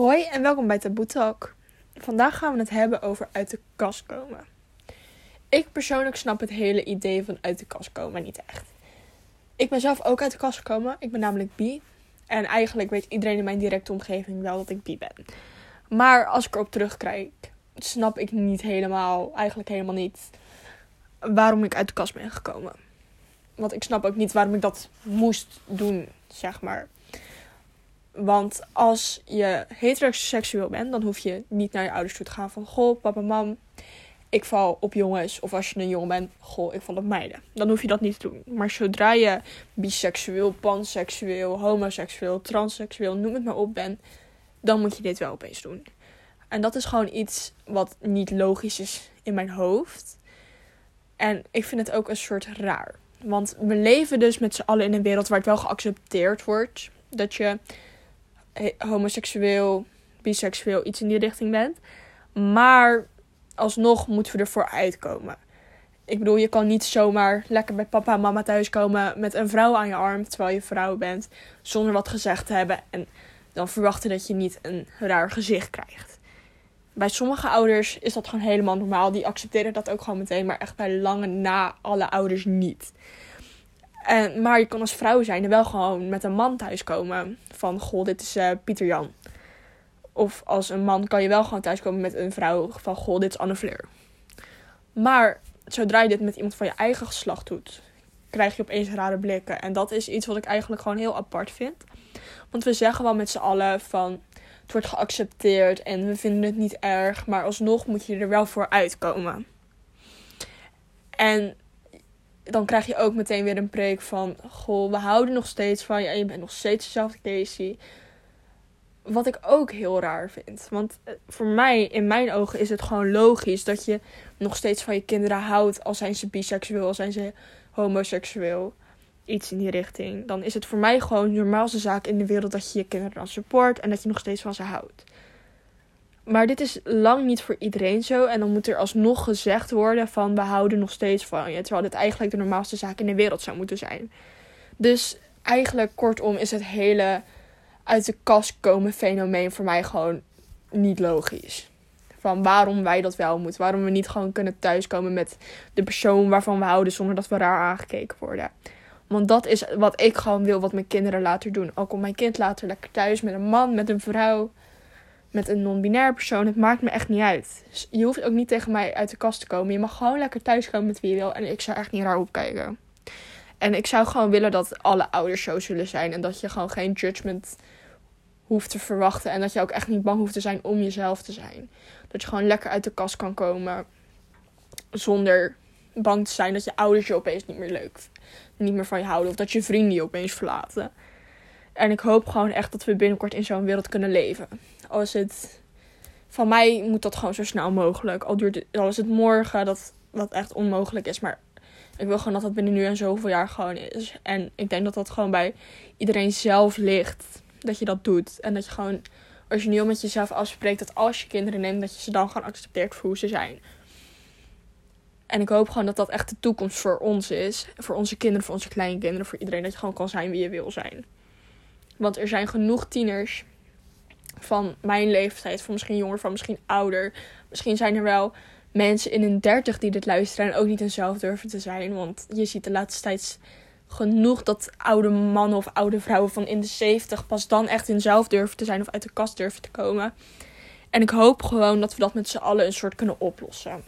Hoi en welkom bij Taboe Talk. Vandaag gaan we het hebben over uit de kast komen. Ik persoonlijk snap het hele idee van uit de kast komen niet echt. Ik ben zelf ook uit de kast gekomen. Ik ben namelijk bi. En eigenlijk weet iedereen in mijn directe omgeving wel dat ik bi ben. Maar als ik erop terugkijk, snap ik niet helemaal, eigenlijk helemaal niet, waarom ik uit de kast ben gekomen. Want ik snap ook niet waarom ik dat moest doen, zeg maar. Want als je heteroseksueel bent, dan hoef je niet naar je ouders toe te gaan van... Goh, papa, mam, ik val op jongens. Of als je een jongen bent, goh, ik val op meiden. Dan hoef je dat niet te doen. Maar zodra je biseksueel, panseksueel, homoseksueel, transseksueel, noem het maar op bent... dan moet je dit wel opeens doen. En dat is gewoon iets wat niet logisch is in mijn hoofd. En ik vind het ook een soort raar. Want we leven dus met z'n allen in een wereld waar het wel geaccepteerd wordt dat je homoseksueel, biseksueel, iets in die richting bent. Maar alsnog moeten we ervoor uitkomen. Ik bedoel, je kan niet zomaar lekker bij papa en mama thuiskomen met een vrouw aan je arm terwijl je vrouw bent, zonder wat gezegd te hebben en dan verwachten dat je niet een raar gezicht krijgt. Bij sommige ouders is dat gewoon helemaal normaal. Die accepteren dat ook gewoon meteen, maar echt bij lange na alle ouders niet. En, maar je kan als vrouw zijn en wel gewoon met een man thuiskomen. Van, goh, dit is uh, Pieter Jan. Of als een man kan je wel gewoon thuiskomen met een vrouw van, goh, dit is Anne Fleur. Maar zodra je dit met iemand van je eigen geslacht doet, krijg je opeens rare blikken. En dat is iets wat ik eigenlijk gewoon heel apart vind. Want we zeggen wel met z'n allen van, het wordt geaccepteerd en we vinden het niet erg. Maar alsnog moet je er wel voor uitkomen. En dan krijg je ook meteen weer een preek van: Goh, we houden nog steeds van je en je bent nog steeds dezelfde Casey. Wat ik ook heel raar vind. Want eh, voor mij, in mijn ogen, is het gewoon logisch dat je nog steeds van je kinderen houdt. Al zijn ze biseksueel, al zijn ze homoseksueel. Iets in die richting. Dan is het voor mij gewoon de normaalste zaak in de wereld dat je je kinderen dan support en dat je nog steeds van ze houdt. Maar dit is lang niet voor iedereen zo. En dan moet er alsnog gezegd worden van we houden nog steeds van je. Terwijl dit eigenlijk de normaalste zaak in de wereld zou moeten zijn. Dus eigenlijk kortom is het hele uit de kast komen fenomeen voor mij gewoon niet logisch. Van waarom wij dat wel moeten. Waarom we niet gewoon kunnen thuiskomen met de persoon waarvan we houden zonder dat we raar aangekeken worden. Want dat is wat ik gewoon wil wat mijn kinderen later doen. Ook om mijn kind later lekker thuis met een man, met een vrouw met een non-binair persoon. Het maakt me echt niet uit. Dus je hoeft ook niet tegen mij uit de kast te komen. Je mag gewoon lekker thuis komen met wie je wil. En ik zou echt niet raar opkijken. En ik zou gewoon willen dat alle ouders zo zullen zijn. En dat je gewoon geen judgment hoeft te verwachten. En dat je ook echt niet bang hoeft te zijn om jezelf te zijn. Dat je gewoon lekker uit de kast kan komen. Zonder bang te zijn dat je ouders je opeens niet meer leuk niet meer van je houden. Of dat je vrienden je opeens verlaten. En ik hoop gewoon echt dat we binnenkort in zo'n wereld kunnen leven. Als het. Van mij moet dat gewoon zo snel mogelijk. Al, duurt het, is het morgen dat dat echt onmogelijk is. Maar ik wil gewoon dat dat binnen nu en zoveel jaar gewoon is. En ik denk dat dat gewoon bij iedereen zelf ligt. Dat je dat doet. En dat je gewoon als je nu met jezelf afspreekt dat als je kinderen neemt, dat je ze dan gewoon accepteert voor hoe ze zijn. En ik hoop gewoon dat dat echt de toekomst voor ons is. Voor onze kinderen, voor onze kleinkinderen, voor iedereen. Dat je gewoon kan zijn wie je wil zijn. Want er zijn genoeg tieners van mijn leeftijd, van misschien jonger, van misschien ouder. Misschien zijn er wel mensen in hun dertig die dit luisteren en ook niet zelf durven te zijn. Want je ziet de laatste tijd genoeg dat oude mannen of oude vrouwen van in de zeventig pas dan echt in zelf durven te zijn of uit de kast durven te komen. En ik hoop gewoon dat we dat met z'n allen een soort kunnen oplossen.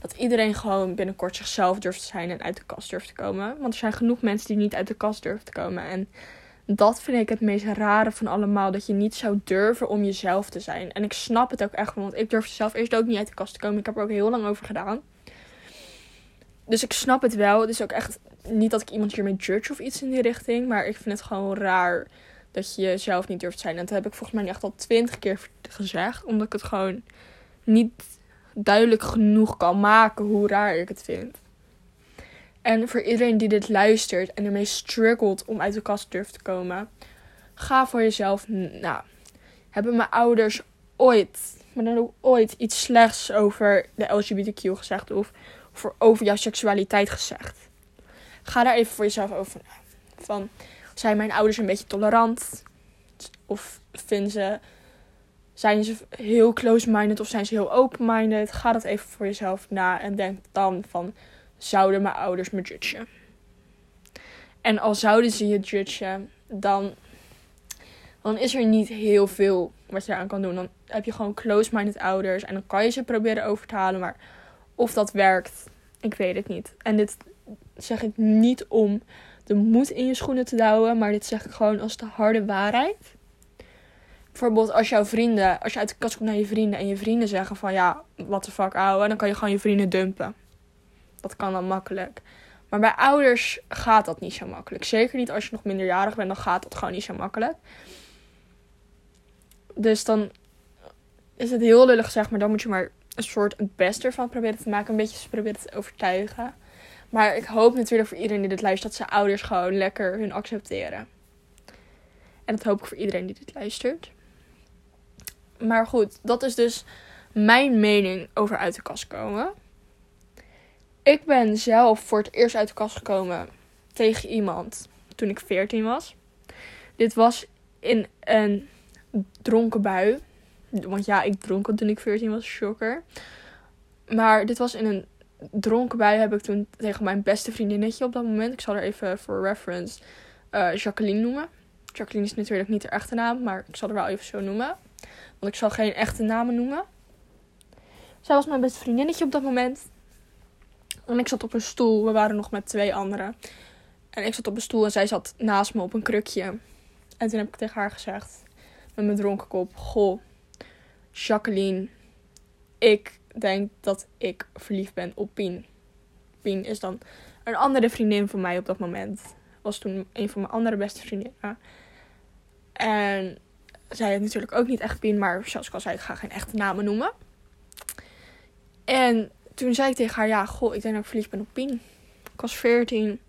Dat iedereen gewoon binnenkort zichzelf durft te zijn en uit de kast durft te komen. Want er zijn genoeg mensen die niet uit de kast durven te komen. En dat vind ik het meest rare van allemaal. Dat je niet zou durven om jezelf te zijn. En ik snap het ook echt, want ik durfde zelf eerst ook niet uit de kast te komen. Ik heb er ook heel lang over gedaan. Dus ik snap het wel. Het is ook echt niet dat ik iemand hiermee judge of iets in die richting. Maar ik vind het gewoon raar dat je jezelf niet durft zijn. En dat heb ik volgens mij echt al twintig keer gezegd. Omdat ik het gewoon niet duidelijk genoeg kan maken hoe raar ik het vind. En voor iedereen die dit luistert en ermee struggelt om uit de kast durft te komen, ga voor jezelf Nou, Hebben mijn ouders ooit, maar dan ook ooit iets slechts over de LGBTQ gezegd of voor, over jouw seksualiteit gezegd? Ga daar even voor jezelf over na. Van, zijn mijn ouders een beetje tolerant? Of vinden ze Zijn ze heel close-minded of zijn ze heel open-minded? Ga dat even voor jezelf na en denk dan van, zouden mijn ouders me judgen? En al zouden ze je judgen, dan, dan is er niet heel veel wat je eraan kan doen. Dan heb je gewoon close-minded ouders en dan kan je ze proberen over te halen. Maar of dat werkt, ik weet het niet. En dit zeg ik niet om de moed in je schoenen te douwen, maar dit zeg ik gewoon als de harde waarheid. Bijvoorbeeld als jouw vrienden, als je uit de kast komt naar je vrienden en je vrienden zeggen van ja, what the fuck ouwe, dan kan je gewoon je vrienden dumpen. Dat kan dan makkelijk. Maar bij ouders gaat dat niet zo makkelijk. Zeker niet als je nog minderjarig bent, dan gaat dat gewoon niet zo makkelijk. Dus dan is het heel lullig zeg maar, dan moet je maar een soort het beste ervan proberen te maken. Een beetje proberen te overtuigen. Maar ik hoop natuurlijk voor iedereen die dit luistert, dat zijn ouders gewoon lekker hun accepteren. En dat hoop ik voor iedereen die dit luistert. Maar goed, dat is dus mijn mening over uit de kast komen. Ik ben zelf voor het eerst uit de kast gekomen tegen iemand toen ik 14 was. Dit was in een dronken bui. Want ja, ik dronk toen ik 14 was, shocker. Maar dit was in een dronken bui heb ik toen tegen mijn beste vriendinnetje op dat moment. Ik zal er even voor reference uh, Jacqueline noemen. Jacqueline is natuurlijk niet de echte naam, maar ik zal er wel even zo noemen. Want ik zal geen echte namen noemen. Zij was mijn beste vriendinnetje op dat moment. En ik zat op een stoel. We waren nog met twee anderen. En ik zat op een stoel en zij zat naast me op een krukje. En toen heb ik tegen haar gezegd, met mijn dronken kop: Goh, Jacqueline, ik denk dat ik verliefd ben op Pien. Pien is dan een andere vriendin van mij op dat moment. Was toen een van mijn andere beste vriendinnen. En zij had natuurlijk ook niet echt Pien, maar zoals ik al zei, ik ga geen echte namen noemen. En toen zei ik tegen haar, ja, goh, ik denk dat ik verliefd ben op Pien. Ik was 14.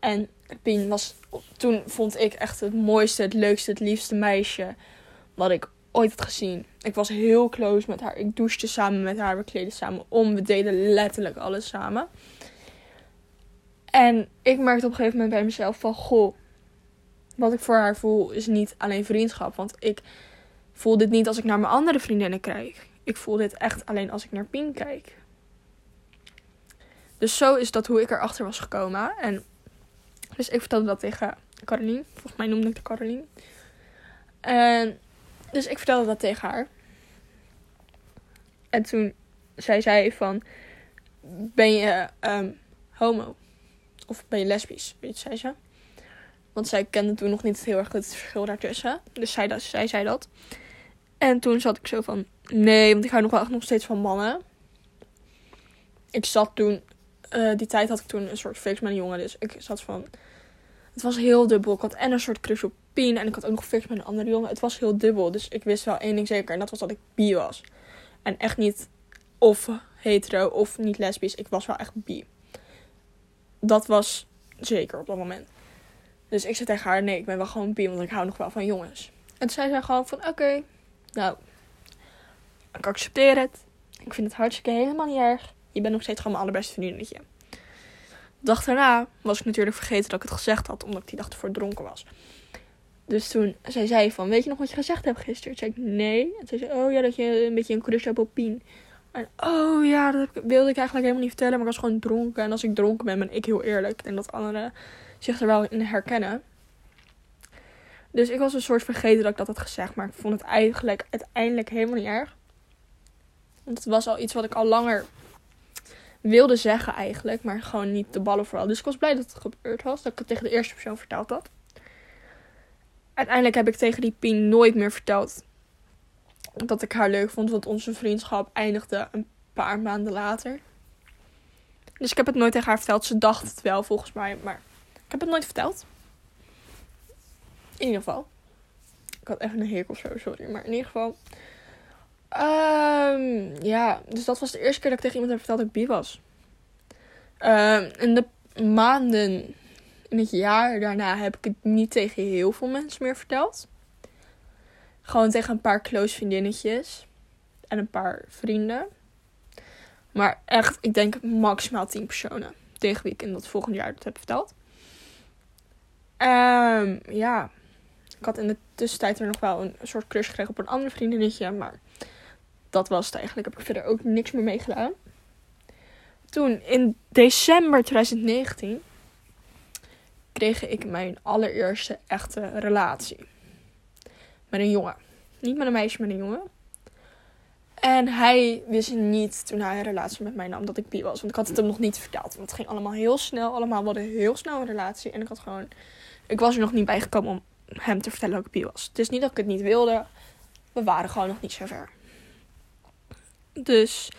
En Pien was, toen vond ik echt het mooiste, het leukste, het liefste meisje wat ik ooit had gezien. Ik was heel close met haar. Ik douchte samen met haar. We kleden samen om. We deden letterlijk alles samen. En ik merkte op een gegeven moment bij mezelf van... Goh, wat ik voor haar voel is niet alleen vriendschap. Want ik voel dit niet als ik naar mijn andere vriendinnen kijk. Ik voel dit echt alleen als ik naar Pien kijk. Dus zo is dat hoe ik erachter was gekomen. En dus ik vertelde dat tegen Caroline. Volgens mij noemde ik de Caroline. En dus ik vertelde dat tegen haar. En toen zei zij van, ben je um, homo? Of ben je lesbisch? Weet zei ze. Want zij kende toen nog niet heel erg het verschil daartussen. Dus zij, dat, zij zei dat. En toen zat ik zo van, nee, want ik hou nog wel echt nog steeds van mannen. Ik zat toen, uh, die tijd had ik toen een soort fix met een jongen. Dus ik zat van, het was heel dubbel. Ik had en een soort crush op Pien. En ik had ook nog fix met een andere jongen. Het was heel dubbel. Dus ik wist wel één ding zeker. En dat was dat ik bi was. En echt niet of hetero of niet lesbisch. Ik was wel echt bi. Dat was zeker op dat moment. Dus ik zei tegen haar, nee, ik ben wel gewoon bi. Want ik hou nog wel van jongens. En toen zei zij gewoon van, oké. nou, ik accepteer het. Ik vind het hartstikke helemaal niet erg. Je bent nog steeds gewoon mijn allerbeste vriendinnetje. Dag daarna was ik natuurlijk vergeten dat ik het gezegd had. Omdat ik die dag ervoor dronken was. Dus toen zij zei van, weet je nog wat je gezegd hebt gisteren? Toen zei ik, nee. En toen zei oh ja, dat je een beetje een crush hebt op Pien. En oh ja, dat wilde ik eigenlijk helemaal niet vertellen. Maar ik was gewoon dronken. En als ik dronken ben, ben ik heel eerlijk. Denk dat anderen zich er wel in herkennen. Dus ik was een soort vergeten dat ik dat had gezegd. Maar ik vond het eigenlijk uiteindelijk helemaal niet erg. Want het was al iets wat ik al langer wilde zeggen eigenlijk. Maar gewoon niet de ballen vooral. Dus ik was blij dat het gebeurd was. Dat ik het tegen de eerste persoon verteld had uiteindelijk heb ik tegen die Pien nooit meer verteld dat ik haar leuk vond. Want onze vriendschap eindigde een paar maanden later. Dus ik heb het nooit tegen haar verteld. Ze dacht het wel volgens mij, maar ik heb het nooit verteld. In ieder geval. Ik had even een heek of zo, sorry. Maar in ieder geval. Um, ja, dus dat was de eerste keer dat ik tegen iemand heb verteld dat ik bi was. Um, in de maanden in het jaar daarna heb ik het niet tegen heel veel mensen meer verteld. Gewoon tegen een paar close vriendinnetjes. En een paar vrienden. Maar echt, ik denk maximaal 10 personen. Tegen wie ik in dat volgende jaar dat heb verteld. Um, ja. Ik had in de tussentijd er nog wel een soort crush gekregen op een ander vriendinnetje. Maar dat was het eigenlijk. Heb ik verder ook niks meer mee gedaan. Toen in december 2019 kreeg ik mijn allereerste echte relatie. Met een jongen. Niet met een meisje, met een jongen. En hij wist niet toen hij een relatie met mij nam dat ik bi was. Want ik had het hem nog niet verteld. Want het ging allemaal heel snel. Allemaal we hadden heel snel een relatie. En ik had gewoon. Ik was er nog niet bij gekomen om hem te vertellen dat ik bi was. Het is niet dat ik het niet wilde. We waren gewoon nog niet zo ver. Dus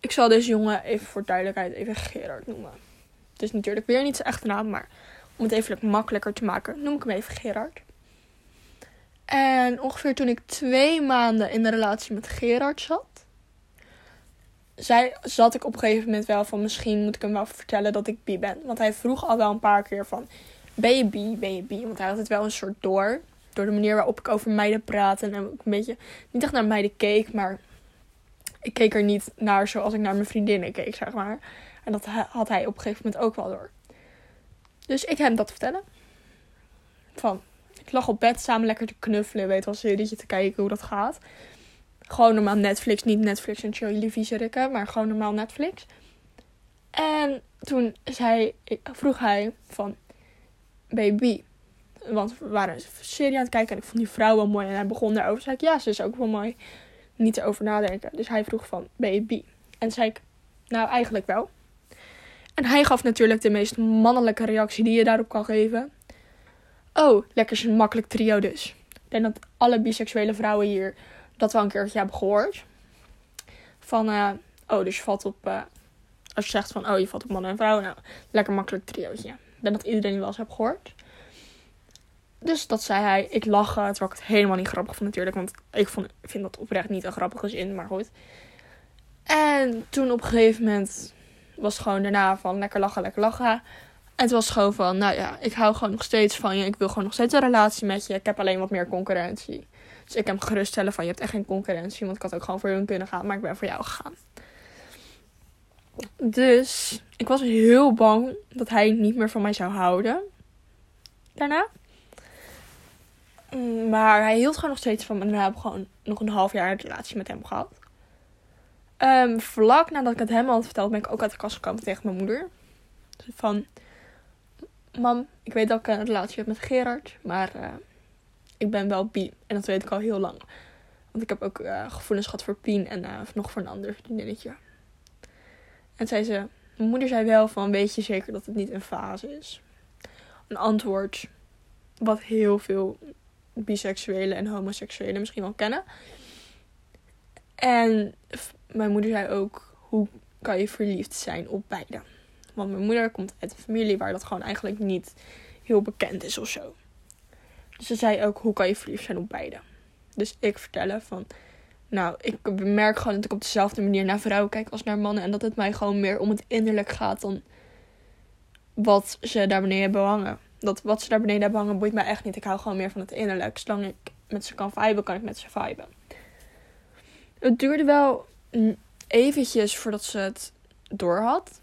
ik zal deze jongen even voor duidelijkheid even Gerard noemen. Het is natuurlijk weer niet zijn echte naam, maar om het even makkelijker te maken, noem ik hem even Gerard. En ongeveer toen ik twee maanden in de relatie met Gerard zat, zei, zat ik op een gegeven moment wel van misschien moet ik hem wel vertellen dat ik bi ben. Want hij vroeg al wel een paar keer van ben je bi, ben je bi? Want hij had het wel een soort door. Door de manier waarop ik over meiden praatte en ook een beetje niet echt naar meiden keek, maar ik keek er niet naar zoals ik naar mijn vriendinnen keek, zeg maar. En dat had hij op een gegeven moment ook wel door. Dus ik hem dat vertellen. Van, ik lag op bed samen lekker te knuffelen, weet wel, serietje te kijken hoe dat gaat. Gewoon normaal Netflix, niet Netflix en chill televisie maar gewoon normaal Netflix. En toen zei, vroeg hij van, baby, want we waren een serie aan het kijken en ik vond die vrouw wel mooi. En hij begon daarover. Zei ik, ja, ze is ook wel mooi. Niet erover nadenken. Dus hij vroeg van, ben je bi? En zei ik, nou eigenlijk wel. En hij gaf natuurlijk de meest mannelijke reactie die je daarop kan geven. Oh, lekker zo'n makkelijk trio dus. Ik denk dat alle biseksuele vrouwen hier dat wel een keertje hebben gehoord. Van, uh, oh, dus je valt op... Uh, als je zegt van, oh, je valt op mannen en vrouwen. Nou, lekker makkelijk triootje. Ik denk dat iedereen wel eens heeft gehoord. Dus dat zei hij. Ik ik het helemaal niet grappig vond natuurlijk. Want ik vond, vind dat oprecht niet een grappige zin, maar goed. En toen op een gegeven moment was gewoon daarna van lekker lachen, lekker lachen. En het was gewoon van, nou ja, ik hou gewoon nog steeds van je. Ik wil gewoon nog steeds een relatie met je. Ik heb alleen wat meer concurrentie. Dus ik heb hem geruststellen van, je hebt echt geen concurrentie. Want ik had ook gewoon voor hun kunnen gaan, maar ik ben voor jou gegaan. Dus ik was heel bang dat hij niet meer van mij zou houden. Daarna. Maar hij hield gewoon nog steeds van me. En we hebben gewoon nog een half jaar een relatie met hem gehad. Um, vlak nadat ik het hem had verteld, ben ik ook uit de kast gekomen tegen mijn moeder. Van, mam, ik weet dat ik een relatie heb met Gerard, maar uh, ik ben wel bi. En dat weet ik al heel lang. Want ik heb ook uh, gevoelens gehad voor Pien en uh, nog voor een ander vriendinnetje. En zei ze, mijn moeder zei wel van, weet je zeker dat het niet een fase is? Een antwoord wat heel veel biseksuelen en homoseksuelen misschien wel kennen. En mijn moeder zei ook: hoe kan je verliefd zijn op beide? Want mijn moeder komt uit een familie waar dat gewoon eigenlijk niet heel bekend is of zo. Dus ze zei ook: hoe kan je verliefd zijn op beide? Dus ik vertellen van. Nou, ik merk gewoon dat ik op dezelfde manier naar vrouwen kijk als naar mannen. En dat het mij gewoon meer om het innerlijk gaat dan wat ze daar beneden hebben hangen dat wat ze daar beneden hebben hangen boeit mij echt niet. Ik hou gewoon meer van het innerlijk. Zolang ik met ze kan viben, kan ik met ze viben. Het duurde wel eventjes voordat ze het door had.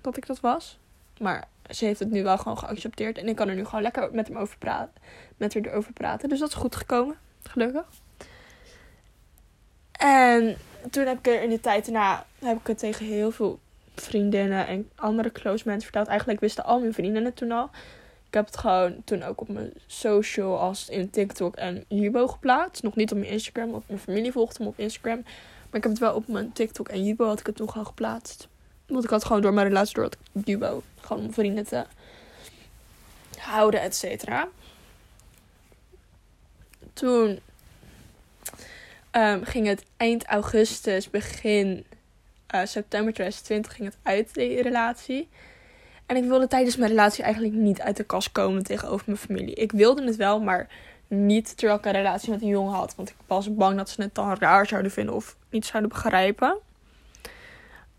Dat ik dat was. Maar ze heeft het nu wel gewoon geaccepteerd. En ik kan er nu gewoon lekker met hem over praten. Met haar erover praten. Dus dat is goed gekomen. Gelukkig. En toen heb ik er in de tijd daarna heb ik het tegen heel veel vriendinnen en andere close mensen verteld. Eigenlijk wisten al mijn vriendinnen het toen al. Ik heb het gewoon toen ook op mijn social als in TikTok en Jubo geplaatst. Nog niet op mijn Instagram, want mijn familie volgde me op Instagram. Maar ik heb het wel op mijn TikTok en Jubo had ik het toen al geplaatst. Want ik had gewoon door mijn relatie door Jubo. Gewoon om vrienden te houden, et cetera. Toen um, ging het eind augustus, begin uh, september 2020 ging het uit, die relatie. En ik wilde tijdens mijn relatie eigenlijk niet uit de kast komen tegenover mijn familie. Ik wilde het wel, maar niet terwijl ik een relatie met een jongen had. Want ik was bang dat ze het dan raar zouden vinden of niet zouden begrijpen.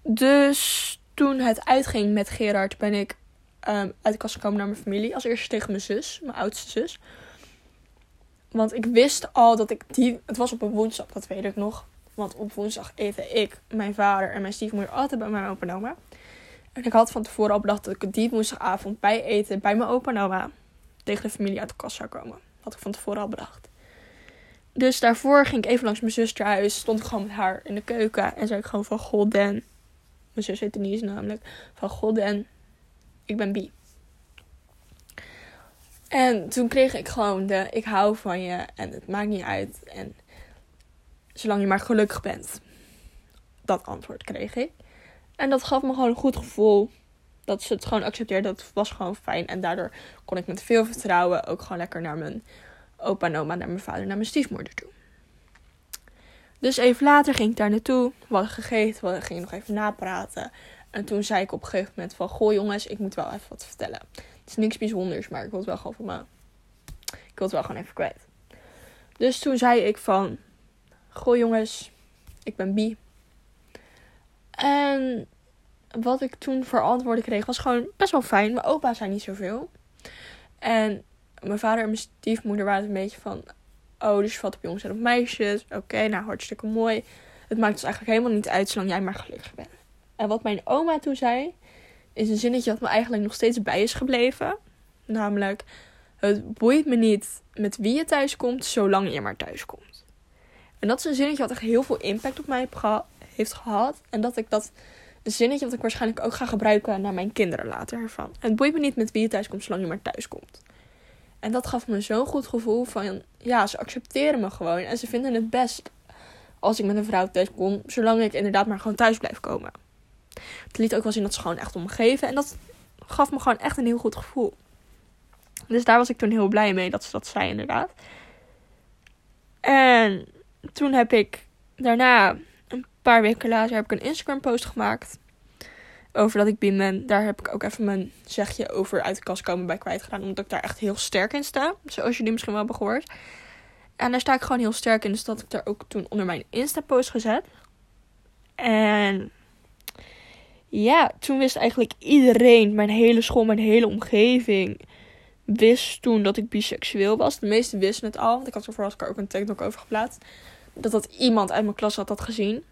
Dus toen het uitging met Gerard ben ik um, uit de kast gekomen naar mijn familie. Als eerste tegen mijn zus, mijn oudste zus. Want ik wist al dat ik die... Het was op een woensdag, dat weet ik nog. Want op woensdag eten ik, mijn vader en mijn stiefmoeder altijd bij mijn opa en oma. En ik had van tevoren al bedacht dat ik die woensdagavond bij eten bij mijn opa en oma tegen de familie uit de kast zou komen. Wat ik van tevoren al bedacht. Dus daarvoor ging ik even langs mijn zuster huis. Stond ik gewoon met haar in de keuken. En zei ik gewoon van, god Dan. Mijn zus heet Denise namelijk. Van, god Dan. Ik ben bi. En toen kreeg ik gewoon de, ik hou van je. En het maakt niet uit. En zolang je maar gelukkig bent. Dat antwoord kreeg ik. En dat gaf me gewoon een goed gevoel. Dat ze het gewoon accepteerde. Dat was gewoon fijn. En daardoor kon ik met veel vertrouwen ook gewoon lekker naar mijn opa en oma, naar mijn vader, naar mijn stiefmoeder toe. Dus even later ging ik daar naartoe. We hadden gegeten, we gingen nog even napraten. En toen zei ik op een gegeven moment van... Goh jongens, ik moet wel even wat vertellen. Het is niks bijzonders, maar ik wil het wel gewoon van me... Ik wil het wel gewoon even kwijt. Dus toen zei ik van... Goh jongens, ik ben bi. En wat ik toen voor antwoorden kreeg was gewoon best wel fijn. Mijn opa zei niet zoveel. En mijn vader en mijn stiefmoeder waren een beetje van... Oh, dus je valt op jongens en op meisjes. Oké, nou hartstikke mooi. Het maakt dus eigenlijk helemaal niet uit zolang jij maar gelukkig bent. En wat mijn oma toen zei, is een zinnetje dat me eigenlijk nog steeds bij is gebleven. Namelijk, het boeit me niet met wie je thuis komt, zolang je maar thuis komt. En dat is een zinnetje wat echt heel veel impact op mij heeft gehad. En dat ik dat zinnetje wat ik waarschijnlijk ook ga gebruiken naar mijn kinderen later ervan. Het boeit me niet met wie je thuis komt, zolang je maar thuis komt. En dat gaf me zo'n goed gevoel van, ja, ze accepteren me gewoon. En ze vinden het best als ik met een vrouw thuis kom, zolang ik inderdaad maar gewoon thuis blijf komen. Het liet ook wel zien dat ze gewoon echt om me geven. En dat gaf me gewoon echt een heel goed gevoel. Dus daar was ik toen heel blij mee dat ze dat zei, inderdaad. En toen heb ik daarna, paar weken later, heb ik een Instagram post gemaakt over dat ik bin ben. Daar heb ik ook even mijn zegje over uit de kast komen bij kwijt gedaan. Omdat ik daar echt heel sterk in sta. Zoals jullie misschien wel hebben gehoord. En daar sta ik gewoon heel sterk in. Dus dat ik daar ook toen onder mijn Insta-post gezet. En ja, toen wist eigenlijk iedereen, mijn hele school, mijn hele omgeving, wist toen dat ik biseksueel was. De meesten wisten het al, want ik had er vooral ook een TikTok over geplaatst. Dat dat iemand uit mijn klas had dat gezien.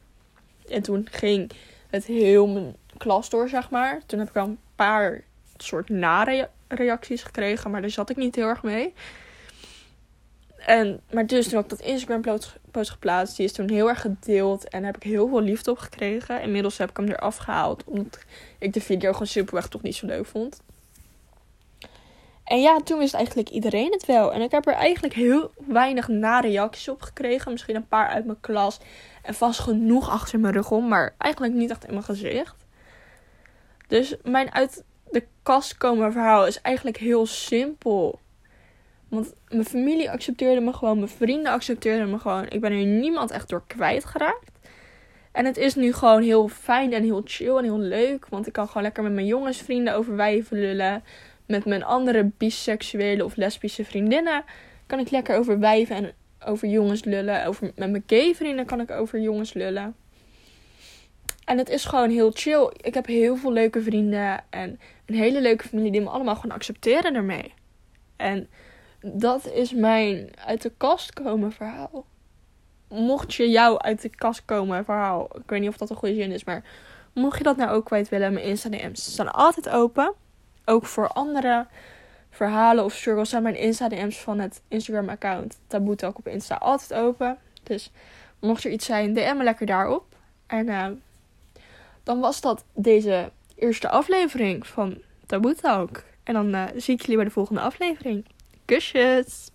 En toen ging het heel mijn klas door, zeg maar. Toen heb ik al een paar soort nare reacties gekregen, maar daar zat ik niet heel erg mee. En, maar dus toen heb ik dat Instagram post geplaatst. Die is toen heel erg gedeeld. En heb ik heel veel liefde op gekregen. Inmiddels heb ik hem eraf gehaald. Omdat ik de video gewoon superweg toch niet zo leuk vond. En ja, toen wist eigenlijk iedereen het wel. En ik heb er eigenlijk heel weinig na-reacties op gekregen. Misschien een paar uit mijn klas. En vast genoeg achter mijn rug om. Maar eigenlijk niet echt in mijn gezicht. Dus mijn uit de kast komen verhaal is eigenlijk heel simpel. Want mijn familie accepteerde me gewoon, mijn vrienden accepteerden me gewoon. Ik ben er niemand echt door kwijtgeraakt. En het is nu gewoon heel fijn en heel chill en heel leuk. Want ik kan gewoon lekker met mijn jongensvrienden over wijven lullen. Met mijn andere biseksuele of lesbische vriendinnen kan ik lekker over wijven en over jongens lullen. Over, met mijn gay vrienden kan ik over jongens lullen. En het is gewoon heel chill. Ik heb heel veel leuke vrienden en een hele leuke familie die me allemaal gewoon accepteren ermee. En dat is mijn uit de kast komen verhaal. Mocht je jou uit de kast komen verhaal, ik weet niet of dat een goede zin is, maar mocht je dat nou ook kwijt willen, mijn Insta DM's staan altijd open. Ook voor andere verhalen of struggles zijn mijn Insta DM's van het Instagram account Taboe Talk op Insta altijd open. Dus mocht er iets zijn, DM me lekker daarop. En uh, dan was dat deze eerste aflevering van Taboe Talk. En dan uh, zie ik jullie bij de volgende aflevering. Kusjes!